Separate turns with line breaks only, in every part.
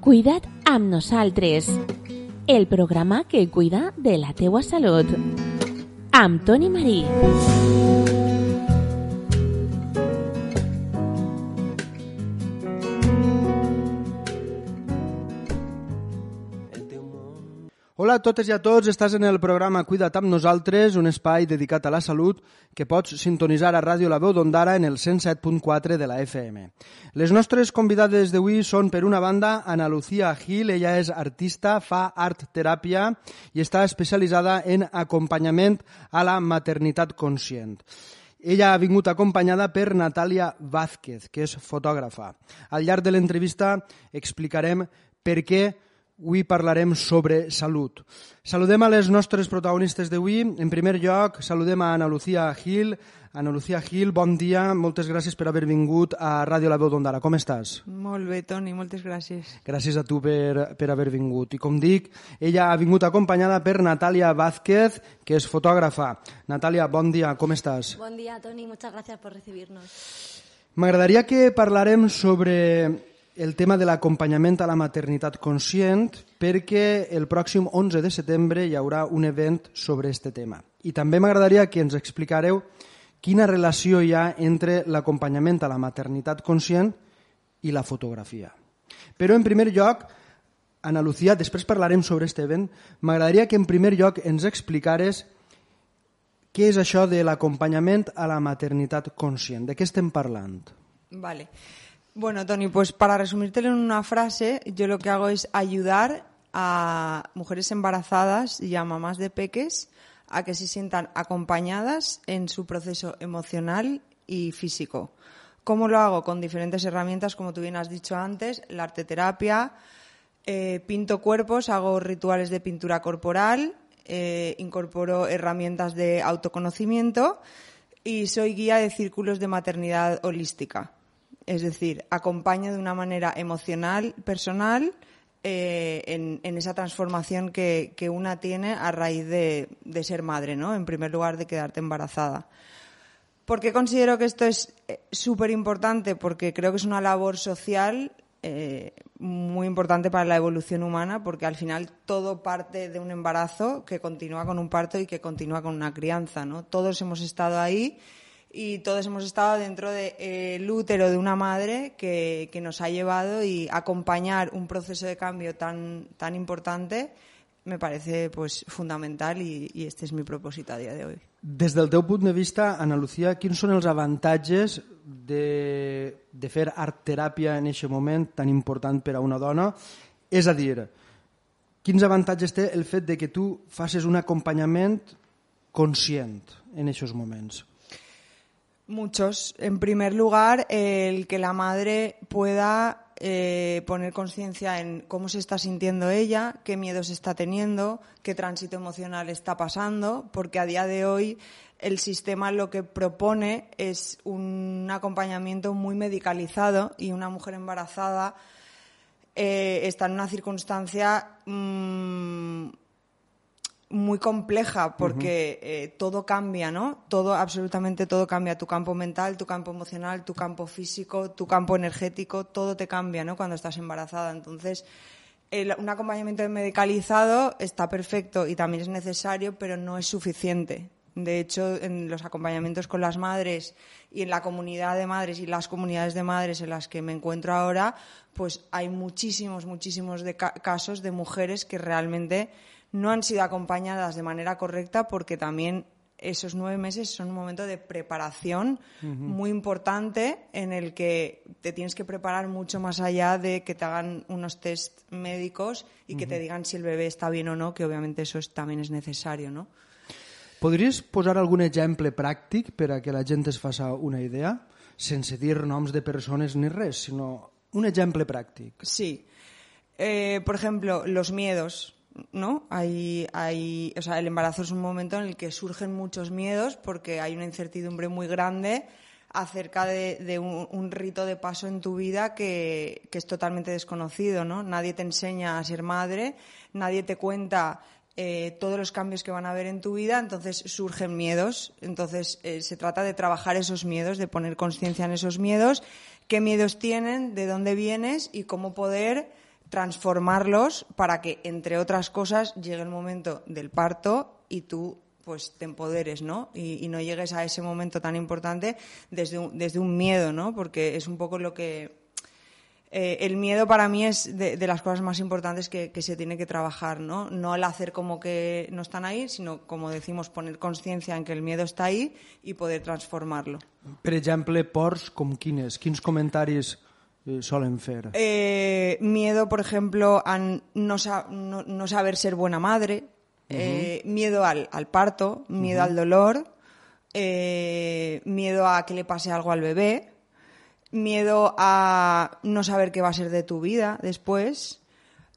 Cuida't amb nosaltres, el programa que cuida de la teua salut. Amb Toni Marí.
Hola a totes i a tots, estàs en el programa Cuida't amb nosaltres, un espai dedicat a la salut que pots sintonitzar a Ràdio La Veu d'Ondara en el 107.4 de la FM. Les nostres convidades d'avui són, per una banda, Ana Lucía Gil, ella és artista, fa art teràpia i està especialitzada en acompanyament a la maternitat conscient. Ella ha vingut acompanyada per Natàlia Vázquez, que és fotògrafa. Al llarg de l'entrevista explicarem per què Avui parlarem sobre salut. Saludem a les nostres protagonistes d'avui. En primer lloc, saludem a Ana Lucía Gil. Ana Lucía Gil, bon dia. Moltes gràcies per haver vingut a Ràdio La Veu d'Ondara. Com estàs?
Molt bé, Toni, moltes gràcies.
Gràcies a tu per, per haver vingut. I com dic, ella ha vingut acompanyada per Natàlia Vázquez, que és fotògrafa. Natàlia, bon dia, com estàs?
Buen día, Tony. Muchas gracias por recibirnos.
M'agradaria que parlarem sobre el tema de l'acompanyament a la maternitat conscient perquè el pròxim 11 de setembre hi haurà un event sobre aquest tema. I també m'agradaria que ens explicareu quina relació hi ha entre l'acompanyament a la maternitat conscient i la fotografia. Però en primer lloc, Ana Lucía, després parlarem sobre aquest event, m'agradaria que en primer lloc ens explicares què és això de l'acompanyament a la maternitat conscient, de què estem parlant?
Vale. Bueno, Tony, pues para resumírtelo en una frase, yo lo que hago es ayudar a mujeres embarazadas y a mamás de peques a que se sientan acompañadas en su proceso emocional y físico. ¿Cómo lo hago? Con diferentes herramientas, como tú bien has dicho antes, la arteterapia, eh, pinto cuerpos, hago rituales de pintura corporal, eh, incorporo herramientas de autoconocimiento y soy guía de círculos de maternidad holística. Es decir, acompaña de una manera emocional, personal, eh, en, esa transformación que, una tiene a raíz de, ser madre, ¿no? En primer lugar, de quedarte embarazada. ¿Por qué considero que esto es súper importante? Porque creo que es una labor social eh, muy importante para la evolución humana, porque al final todo parte de un embarazo que continúa con un parto y que continúa con una crianza, ¿no? Todos hemos estado ahí y todos hemos estado dentro del de, eh, útero de una madre que, que, nos ha llevado y acompañar un proceso de cambio tan, tan importante me parece pues, fundamental y, y este es mi propòsit a dia de hoy.
Des del teu punt de vista, Ana Lucía, quins són els avantatges de, de fer art teràpia en aquest moment tan important per a una dona? És a dir, quins avantatges té el fet de que tu facis un acompanyament conscient en aquests moments?
Muchos. En primer lugar, el que la madre pueda eh, poner conciencia en cómo se está sintiendo ella, qué miedos está teniendo, qué tránsito emocional está pasando, porque a día de hoy el sistema lo que propone es un acompañamiento muy medicalizado y una mujer embarazada eh, está en una circunstancia mmm, muy compleja porque uh -huh. eh, todo cambia, ¿no? Todo, absolutamente todo cambia. Tu campo mental, tu campo emocional, tu campo físico, tu campo energético, todo te cambia, ¿no? Cuando estás embarazada. Entonces, el, un acompañamiento medicalizado está perfecto y también es necesario, pero no es suficiente. De hecho, en los acompañamientos con las madres y en la comunidad de madres y las comunidades de madres en las que me encuentro ahora, pues hay muchísimos, muchísimos de ca casos de mujeres que realmente no han sido acompañadas de manera correcta porque también esos nueve meses son un momento de preparación uh -huh. muy importante en el que te tienes que preparar mucho más allá de que te hagan unos test médicos y uh -huh. que te digan si el bebé está bien o no, que obviamente eso es, también es necesario, ¿no?
Podries posar algun exemple pràctic per a que la gent es faça una idea, sense dir noms de persones ni res, sinó un exemple pràctic?
Sí. Eh, por ejemplo, los miedos. ¿No? Hay, hay, o sea, el embarazo es un momento en el que surgen muchos miedos porque hay una incertidumbre muy grande acerca de, de un, rito de paso en tu vida que, que, es totalmente desconocido, ¿no? Nadie te enseña a ser madre, nadie te cuenta eh, todos los cambios que van a haber en tu vida, entonces surgen miedos. Entonces eh, se trata de trabajar esos miedos, de poner conciencia en esos miedos, qué miedos tienen, de dónde vienes y cómo poder transformarlos para que, entre otras cosas, llegue el momento del parto y tú pues te empoderes, ¿no? Y, no llegues a ese momento tan importante desde un, desde un miedo, ¿no? Porque es un poco lo que... Eh, el miedo para mí es de, las cosas más importantes que, se tiene que trabajar, ¿no? No al hacer como que no están ahí, sino, como decimos, poner conciencia en que el miedo está ahí y poder transformarlo.
Per ejemplo, ports com quines? Quins comentaris solen fer?
Eh, miedo, por ejemplo, a no, no, no, saber ser buena madre, eh, miedo al, al, parto, miedo al dolor, eh, miedo a que le pase algo al bebé, miedo a no saber qué va a ser de tu vida después,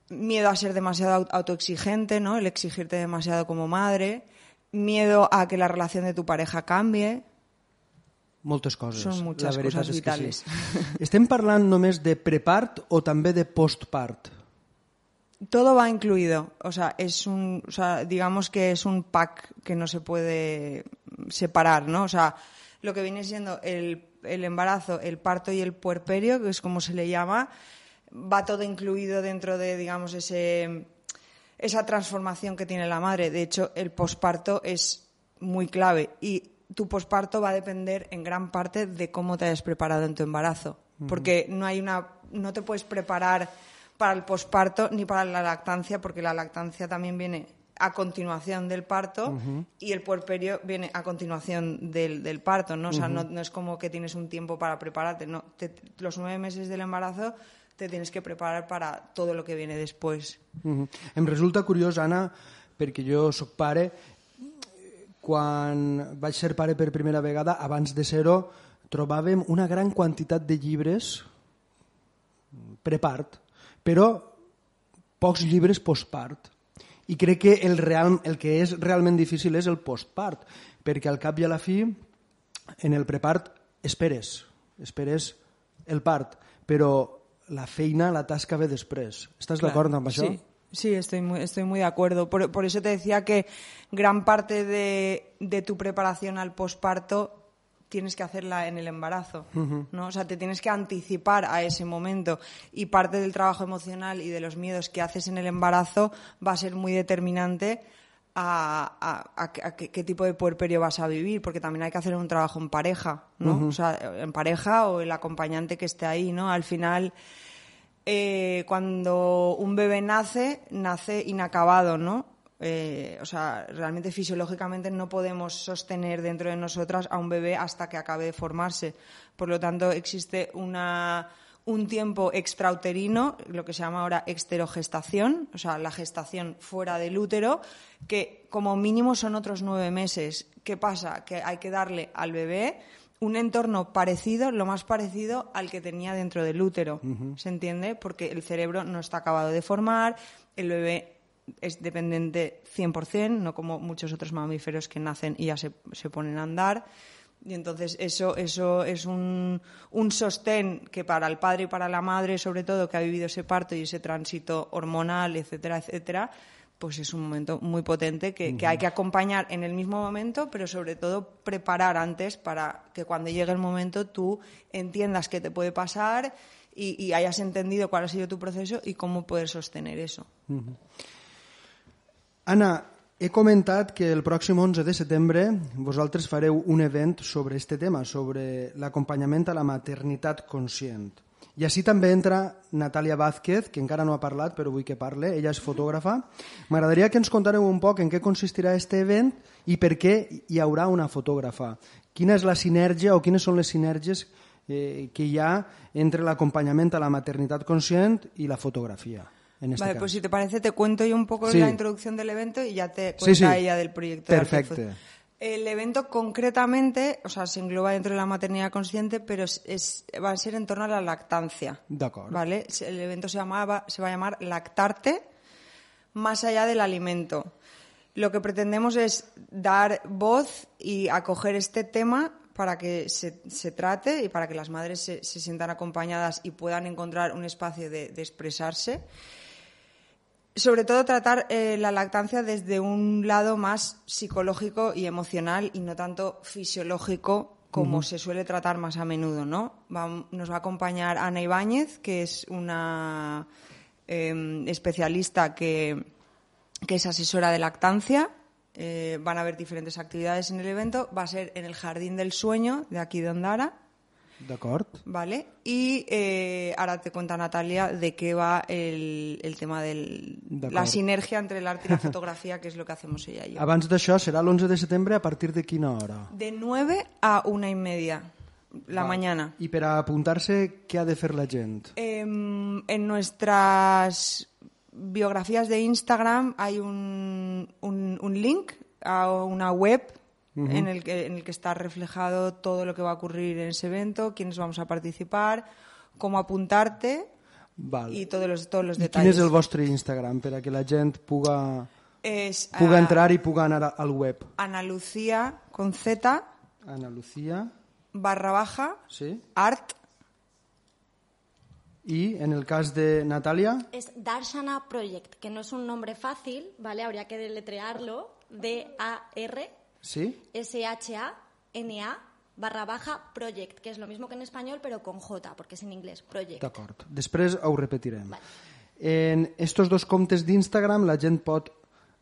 miedo a ser demasiado autoexigente, ¿no? El exigirte demasiado como madre, miedo a que la relación de tu pareja cambie,
moltes coses.
Són moltes la coses vitales.
Sí. Estem parlant només de prepart o també de postpart?
Todo va incluido. O sea, es un, o sea, digamos que es un pack que no se puede separar, ¿no? O sea, lo que viene siendo el, el embarazo, el parto y el puerperio, que es como se le llama, va todo incluido dentro de, digamos, ese, esa transformación que tiene la madre. De hecho, el posparto es muy clave y tu posparto va a depender en gran parte de cómo te hayas preparado en tu embarazo, porque no hay una no te puedes preparar para el posparto ni para la lactancia, porque la lactancia también viene a continuación del parto y el puerperio viene a continuación del, parto, ¿no? O sea, no, es como que tienes un tiempo para prepararte, no. los nueve meses del embarazo te tienes que preparar para todo lo que viene después.
Uh Em resulta curioso, Ana, porque yo soy pare, quan vaig ser pare per primera vegada, abans de ser-ho, trobàvem una gran quantitat de llibres prepart però pocs llibres postpart. I crec que el, real, el que és realment difícil és el postpart, perquè al cap i a la fi, en el prepart, esperes, esperes el part, però la feina, la tasca ve després. ¿Estás claro, de acuerdo amb això?
Sí, sí estoy, muy, estoy muy de acuerdo. Por, por eso te decía que gran parte de, de tu preparación al posparto tienes que hacerla en el embarazo, ¿no? O sea, te tienes que anticipar a ese momento y parte del trabajo emocional y de los miedos que haces en el embarazo va a ser muy determinante a, qué, tipo de puerperio vas a vivir, porque también hay que hacer un trabajo en pareja, ¿no? O sea, en pareja o el acompañante que esté ahí, ¿no? Al final, eh, cuando un bebé nace, nace inacabado, ¿no? Eh, o sea, realmente fisiológicamente no podemos sostener dentro de nosotras a un bebé hasta que acabe de formarse. Por lo tanto, existe una, un tiempo extrauterino, lo que se llama ahora exterogestación, o sea, la gestación fuera del útero, que como mínimo son otros nueve meses. ¿Qué pasa? Que hay que darle al bebé un entorno parecido, lo más parecido al que tenía dentro del útero. ¿Se entiende? Porque el cerebro no está acabado de formar, el bebé es dependiente 100%, no como muchos otros mamíferos que nacen y ya se, se ponen a andar. Y entonces eso, eso es un, un, sostén que para el padre y para la madre, sobre todo, que ha vivido ese parto y ese tránsito hormonal, etcétera, etcétera, pues es un momento muy potente que, que, hay que acompañar en el mismo momento, pero sobre todo preparar antes para que cuando llegue el momento tú entiendas qué te puede pasar y, y hayas entendido cuál ha sido tu proceso y cómo poder sostener eso.
Anna, he comentat que el pròxim 11 de setembre vosaltres fareu un event sobre este tema, sobre l'acompanyament a la maternitat conscient. I així també entra Natàlia Vázquez, que encara no ha parlat, però vull que parle. Ella és fotògrafa. M'agradaria que ens contareu un poc en què consistirà este event i per què hi haurà una fotògrafa. Quina és la sinergia o quines són les sinergies eh, que hi ha entre l'acompanyament a la maternitat conscient i la fotografia. Este
vale, pues si te parece, te cuento yo un poco la introducción del evento y ya te cuenta ella del proyecto.
Perfecto.
El evento concretamente, o sea, se engloba dentro de la maternidad consciente, pero es, va a ser en torno a la lactancia.
De acuerdo.
¿Vale? El evento se, llamaba, se va a llamar Lactarte más allá del alimento. Lo que pretendemos es dar voz y acoger este tema para que se, se trate y para que las madres se, se, sientan acompañadas y puedan encontrar un espacio de, de expresarse sobre todo tratar eh, la lactancia desde un lado más psicológico y emocional y no tanto fisiológico como se suele tratar más a menudo, ¿no? nos va a acompañar Ana Ibáñez, que es una em, especialista que, que es asesora de lactancia. Eh, van a haber diferentes actividades en el evento. Va a ser en el Jardín del Sueño de aquí de Ondara.
D'acord.
¿Vale? Y eh, ahora te cuenta Natalia de qué va el, el tema de la sinergia entre el arte y la fotografía, que es lo que hacemos ella y yo.
Abans d'això serà l'11 de setembre a partir de quina hora?
De 9 a una y media la
Val.
mañana.
I per apuntar-se, què ha de fer la gent?
Em, en nuestras biografías de Instagram hay un, un- un link a una web en, el que, en el que está reflejado todo lo que va a ocurrir en ese evento, quiénes vamos a participar, cómo apuntarte
Val.
y todos los, todos los
I quin
detalles.
és el vostre Instagram per a que la gent puga,
Es
puga
ah,
entrar i puga anar al web?
Ana Lucía con Z
Ana Lucía,
barra baja
sí?
art
I en el cas de Natàlia,
Es Darshana Project, que no es un nombre fácil, ¿vale? Habría que deletrearlo. D-A-R-S-H-A-N-A barra baja Project, que es lo mismo que en español, pero con J, porque es en inglés. Project.
d'acord. Després ho repetirem.
Vale.
En estos dos comptes d'Instagram la gent pot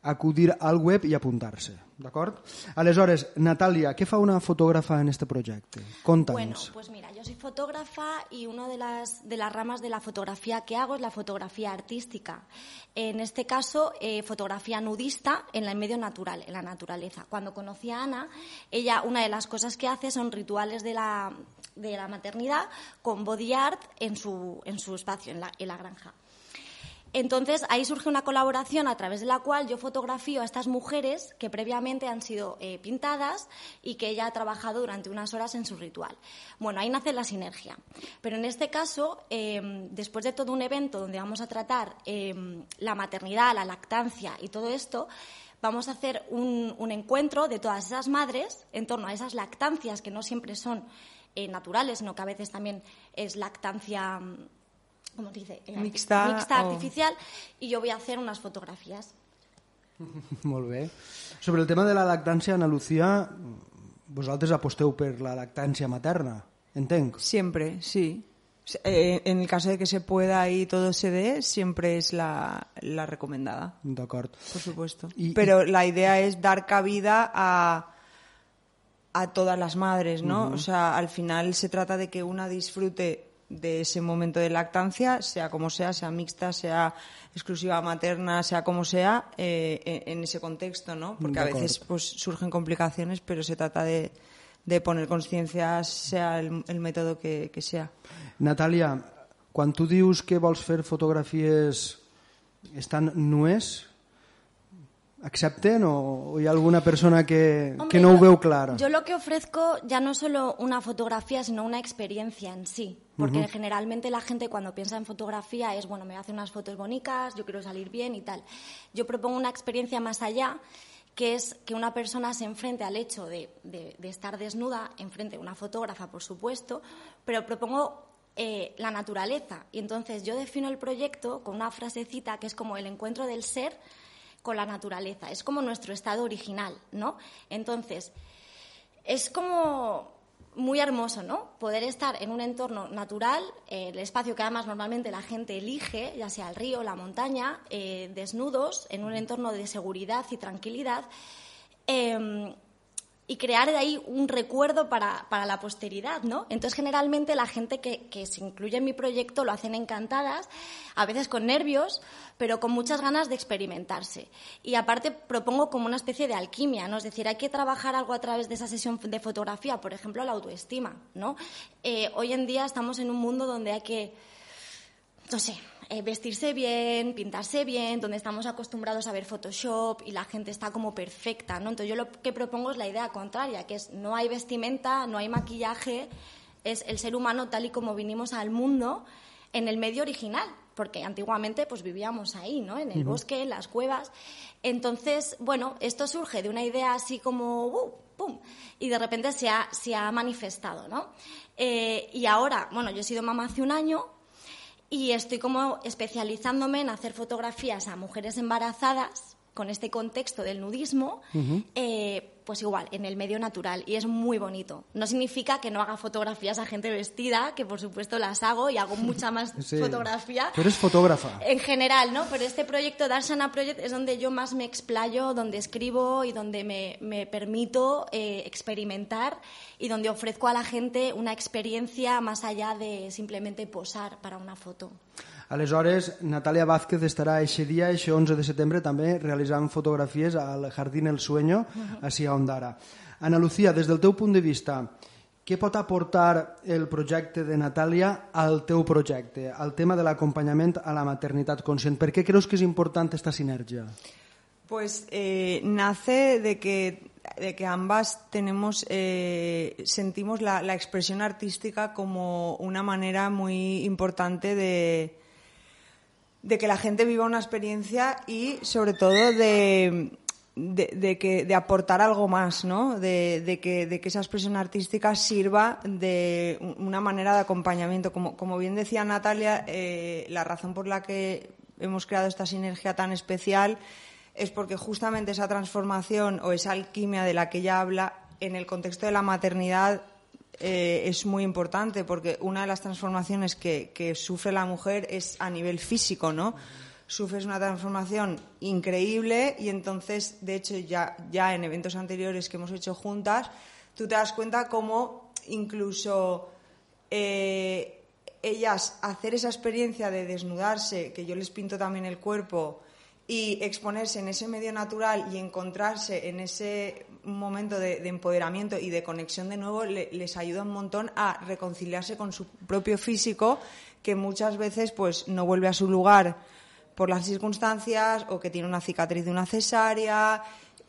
acudir al web i apuntar-se, d'acord? Aleshores, Natàlia, què fa una fotògrafa en este projecte?
Bueno,
Conta'ns.
pues mira, yo soy fotógrafa y una de las, de las ramas de la fotografía que hago es la fotografía artística. En este caso, eh, fotografía nudista en el medio natural, en la naturaleza. Cuando conocí a Ana, ella, una de las cosas que hace son rituales de la, de la maternidad con body art en su, en su espacio, en la, en la granja. Entonces ahí surge una colaboración a través de la cual yo fotografío a estas mujeres que previamente han sido eh, pintadas y que ella ha trabajado durante unas horas en su ritual. Bueno, ahí nace la sinergia. Pero en este caso, eh, después de todo un evento donde vamos a tratar eh, la maternidad, la lactancia y todo esto, vamos a hacer un, un encuentro de todas esas madres en torno a esas lactancias que no siempre son eh, naturales, sino que a veces también es lactancia. Mm, ¿Cómo se dice?
Mixta
mixta
o-
artificial y yo voy a hacer unas fotografías.
Molt bé. Sobre el tema de la lactància, Ana Lucía, vosaltres aposteu per la lactància materna, entenc?
Siempre, sí. Eh, en el caso de que se pueda y todo se dé, siempre es la, la recomendada,
D'acord.
por supuesto.
Y-
Pero la idea es dar cabida a, a todas las madres, ¿no? O sea, al final se trata de que una disfrute de ese momento de lactancia, sea como sea, sea mixta, sea exclusiva materna, sea como sea, eh, en, en ese contexto, ¿no? Porque a veces pues surgen complicaciones, pero se trata de, de poner conciencia, sea el, el método que, que sea.
Natàlia, quan tu dius que vols fer fotografies estan nues, accepten o, o hi ha alguna persona que,
Hombre,
que no ho
yo-
veu clar?
Yo lo que ofrezco ya no es solo una fotografía, sino una experiencia en sí. Porque generalmente la gente cuando piensa en fotografía es, bueno, me hacen unas fotos bonitas, yo quiero salir bien y tal. Yo propongo una experiencia más allá, que es que una persona se enfrente al hecho de, de- de estar desnuda, enfrente de una fotógrafa, por supuesto, pero propongo eh, la naturaleza. Y entonces yo defino el proyecto con una frasecita que es como el encuentro del ser con la naturaleza. Es como nuestro estado original, ¿no? Entonces, es como muy hermoso, ¿no? Poder estar en un entorno natural, eh, el espacio que además normalmente la gente elige, ya sea el río, la montaña, eh, desnudos, en un entorno de seguridad y tranquilidad, eh, y crear de ahí un recuerdo para, para la posteridad, ¿no? Entonces, generalmente la gente que, que se incluye en mi proyecto lo hacen encantadas, a veces con nervios, pero con muchas ganas de experimentarse. Y aparte propongo como una especie de alquimia, ¿no? Es decir, hay que trabajar algo a través de esa sesión de fotografía, por ejemplo, la autoestima, ¿no? Eh, hoy en día estamos en un mundo donde hay que no sé, eh, vestirse bien, pintarse bien, donde estamos acostumbrados a ver Photoshop y la gente está como perfecta, ¿no? Entonces yo lo que propongo es la idea contraria, que es no hay vestimenta, no hay maquillaje, es el ser humano tal y como vinimos al mundo en el medio original, porque antiguamente pues vivíamos ahí, ¿no? En el bosque, en las cuevas. Entonces, bueno, esto surge de una idea así como ¡uh! ¡pum! Y de repente se ha, se ha manifestado, ¿no? Eh, y ahora, bueno, yo he sido mamá hace un año, y estoy como especializándome en hacer fotografías a mujeres embarazadas con este contexto del nudismo, eh, pues igual, en el medio natural y es muy bonito. No significa que no haga fotografías a gente vestida, que por supuesto las hago y hago mucha más fotografía.
Tú eres fotógrafa.
En general, ¿no? Pero este proyecto, Darsana Project, es donde yo más me explayo, donde escribo y donde me, me permito eh, experimentar y donde ofrezco a la gente una experiencia más allá de simplemente posar para una foto.
Aleshores, Natàlia Vázquez estarà aquest dia, aquest 11 de setembre, també realitzant fotografies al Jardín El Sueño, a Ondara. Ana Lucía, des del teu punt de vista, què pot aportar el projecte de Natàlia al teu projecte, al tema de l'acompanyament a la maternitat conscient? Per què creus que és important esta sinergia?
Pues eh, nace de que, de que ambas tenemos, eh, sentimos la, la expresión artística como una manera muy importante de, de que la gente viva una experiencia y sobre todo de, de, que, de aportar algo más, ¿no? De, que, de que esa expresión artística sirva de una manera de acompañamiento. Como, como bien decía Natalia, eh, la razón por la que hemos creado esta sinergia tan especial es porque justamente esa transformación o esa alquimia de la que ella habla en el contexto de la maternidad eh, es muy importante porque una de las transformaciones que, sufre la mujer es a nivel físico, ¿no? Sufres una transformación increíble y entonces, de hecho, ya, ya en eventos anteriores que hemos hecho juntas, tú te das cuenta cómo incluso eh, ellas hacer esa experiencia de desnudarse, que yo les pinto también el cuerpo, y exponerse en ese medio natural y encontrarse en ese momento de, empoderamiento y de conexión de nuevo les ayuda un montón a reconciliarse con su propio físico que muchas veces pues no vuelve a su lugar por las circunstancias o que tiene una cicatriz de una cesárea.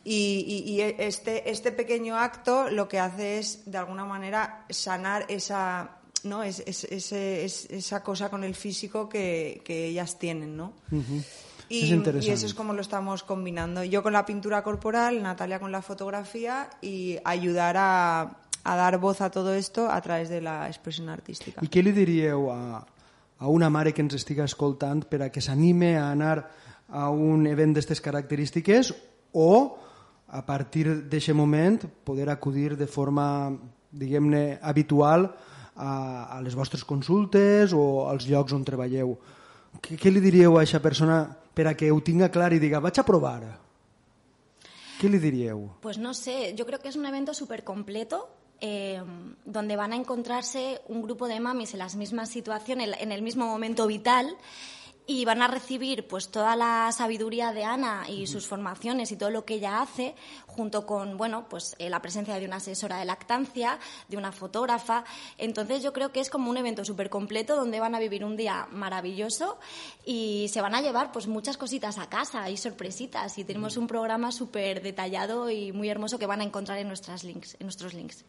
Y, este, este pequeño acto lo que hace es de alguna manera sanar esa no es, esa cosa con el físico que, ellas tienen no y, eso es como lo estamos combinando. Yo con la pintura corporal, Natalia con la fotografía y ayudar a, dar voz a todo esto a través de la expresión artística.
¿Y qué le diríeu a, a una mare que ens estiga escoltant per a que s'anime a anar a un event d'aquestes característiques o a partir d'aquest moment poder acudir de forma diguem-ne habitual a, a les vostres consultes o als llocs on treballeu. Què, què li diríeu a aquesta persona per que ho tinga clar i diga, vaig a provar. ¿Qué le diríeu?
Pues no sé, yo creo que es un evento súper completo eh, donde van a encontrarse un grupo de mamis en las mismas situaciones, en el mismo momento vital y van a recibir pues toda la sabiduría de Ana y sus formaciones y todo lo que ella hace junto con bueno pues eh, la presencia de una asesora de lactancia de una fotógrafa. Entonces yo creo que es como un evento súper completo donde van a vivir un día maravilloso y se van a llevar pues muchas cositas a casa y sorpresitas. Y tenemos un programa súper detallado y muy hermoso que van a encontrar en nuestras links en nuestros links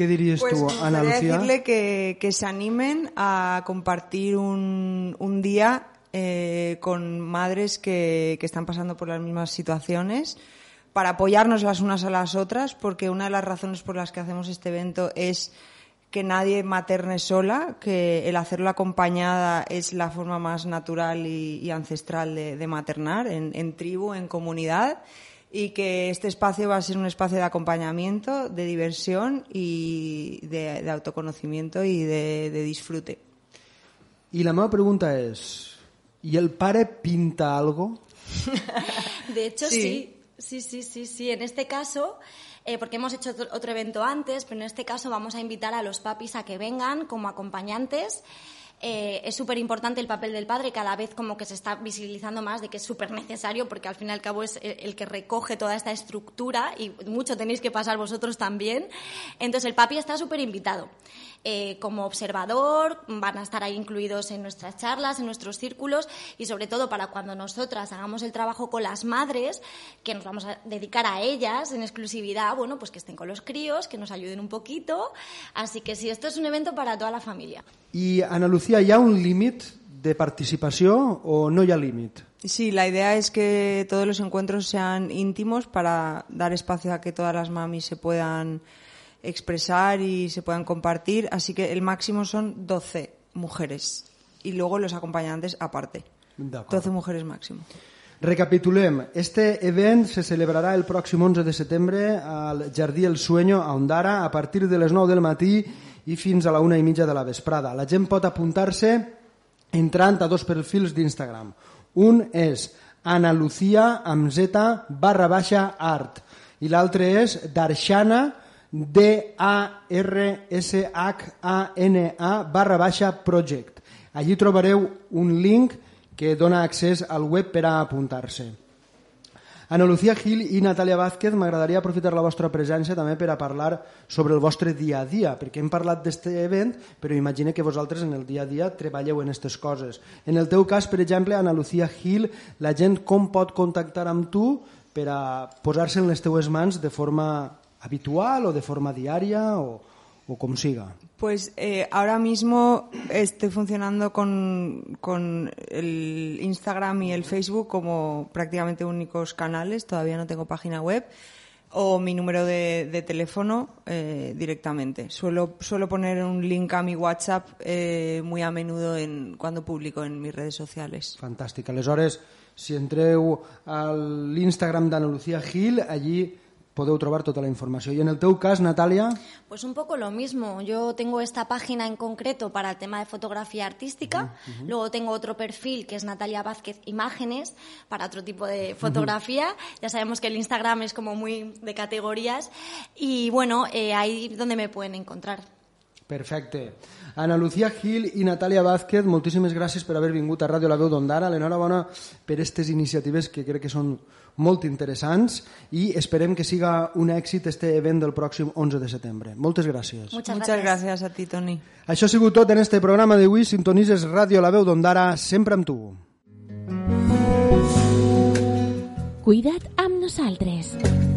¿Qué dirías
pues
tú, Ana Lucía?
decirle que, que, se animen a compartir un, un día eh, con madres que, que están pasando por las mismas situaciones para apoyarnos las unas a las otras, porque una de las razones por las que hacemos este evento es que nadie materne sola, que el hacerlo acompañada es la forma más natural y, y ancestral de, de maternar, en, en, tribu, en comunidad, y que este espacio va a ser un espacio de acompañamiento, de diversión y de, de autoconocimiento y de, de, disfrute.
Y la meva pregunta es, ¿y el pare pinta algo?
de hecho, sí. sí. Sí, sí, sí, En este caso, eh, porque hemos hecho otro evento antes, pero en este caso vamos a invitar a los papis a que vengan como acompañantes. Eh, es súper importante el papel del padre, cada vez como que se está visibilizando más de que es súper necesario, porque al fin y al cabo es el, que recoge toda esta estructura y mucho tenéis que pasar vosotros también. Entonces el papi está súper invitado. Eh, como observador, van a estar ahí incluidos en nuestras charlas, en nuestros círculos y sobre todo para cuando nosotras hagamos el trabajo con las madres, que nos vamos a dedicar a ellas en exclusividad, bueno, pues que estén con los críos, que nos ayuden un poquito. Así que sí, esto es un evento para toda la familia.
Y Ana Lucía, ¿ya un límite de participación o no ya límite?
Sí, la idea es que todos los encuentros sean íntimos para dar espacio a que todas las mamis se puedan expresar y se puedan compartir. Así que el máximo son 12 mujeres y luego los acompañantes aparte. 12 mujeres máximo.
Recapitulem, este event se celebrarà el pròxim 11 de setembre al Jardí El Sueño a Ondara a partir de les 9 del matí i fins a la una i mitja de la vesprada. La gent pot apuntar-se entrant a dos perfils d'Instagram. Un és Ana Lucía amb Z barra baixa art i l'altre és Darshana D-A-R-S-H-A-N-A barra baixa project. Allí trobareu un link que dona accés al web per a apuntar-se. Ana Lucía Gil i Natàlia Vázquez, m'agradaria aprofitar la vostra presència també per a parlar sobre el vostre dia a dia, perquè hem parlat d'aquest event, però imagine que vosaltres en el dia a dia treballeu en aquestes coses. En el teu cas, per exemple, Ana Lucía Gil, la gent com pot contactar amb tu per a posar-se en les teues mans de forma habitual o de forma diària o, o como siga?
Pues eh, ahora mismo estoy funcionando con, con, el Instagram y el Facebook como prácticamente únicos canales, todavía no tengo página web, o mi número de, de teléfono eh, directamente. Suelo, suelo poner un link a mi WhatsApp eh, muy a menudo en, cuando publico en mis redes sociales.
Fantàstic. Aleshores, si entreu al Instagram d'Ana Lucía Gil, allí podeu trobar tota la informació. I en el teu cas, Natàlia?
Pues un poco lo mismo. Yo tengo esta página en concreto para el tema de fotografía artística. Uh -huh. Luego tengo otro perfil que es Natalia Vázquez Imágenes para otro tipo de fotografía. Uh -huh. Ya sabemos que el Instagram es como muy de categorías. Y bueno, eh, ahí donde me pueden encontrar.
Perfecte. Ana Lucía Gil i Natàlia Vázquez, moltíssimes gràcies per haver vingut a Ràdio La Veu d'Ondara. L'enhorabona per aquestes iniciatives que crec que són molt interessants i esperem que siga un èxit este event del pròxim 11 de setembre. Moltes gràcies.
Muchas, Muchas gràcies a ti, Toni.
Això ha sigut tot en este programa d'avui. Sintonises Ràdio La Veu d'Ondara, sempre amb tu.
Cuida't amb nosaltres.